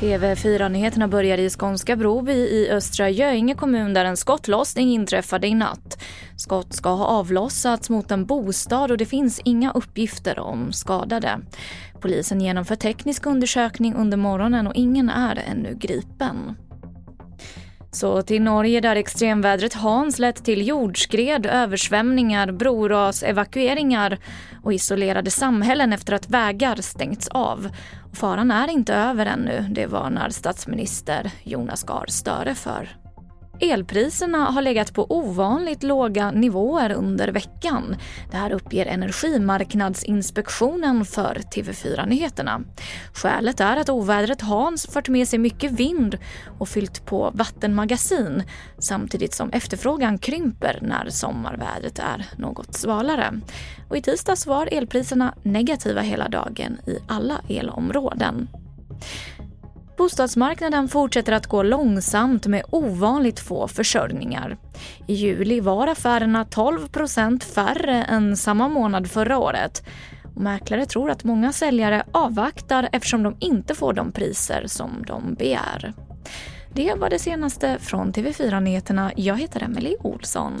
TV4-nyheterna börjar i Skånska Broby i Östra Göinge kommun där en skottlossning inträffade i natt. Skott ska ha avlossats mot en bostad och det finns inga uppgifter om skadade. Polisen genomför teknisk undersökning under morgonen och ingen är ännu gripen. Så till Norge där extremvädret Hans lett till jordskred, översvämningar, broras, evakueringar och isolerade samhällen efter att vägar stängts av. Och faran är inte över ännu, det varnar statsminister Jonas Gahr Støre för. Elpriserna har legat på ovanligt låga nivåer under veckan. Det här uppger Energimarknadsinspektionen för TV4 Nyheterna. Skälet är att ovädret Hans fört med sig mycket vind och fyllt på vattenmagasin samtidigt som efterfrågan krymper när sommarvädret är något svalare. Och I tisdags var elpriserna negativa hela dagen i alla elområden. Bostadsmarknaden fortsätter att gå långsamt med ovanligt få försörjningar. I juli var affärerna 12% färre än samma månad förra året. Och mäklare tror att många säljare avvaktar eftersom de inte får de priser som de begär. Det var det senaste från TV4 Nyheterna. Jag heter Emily Olsson.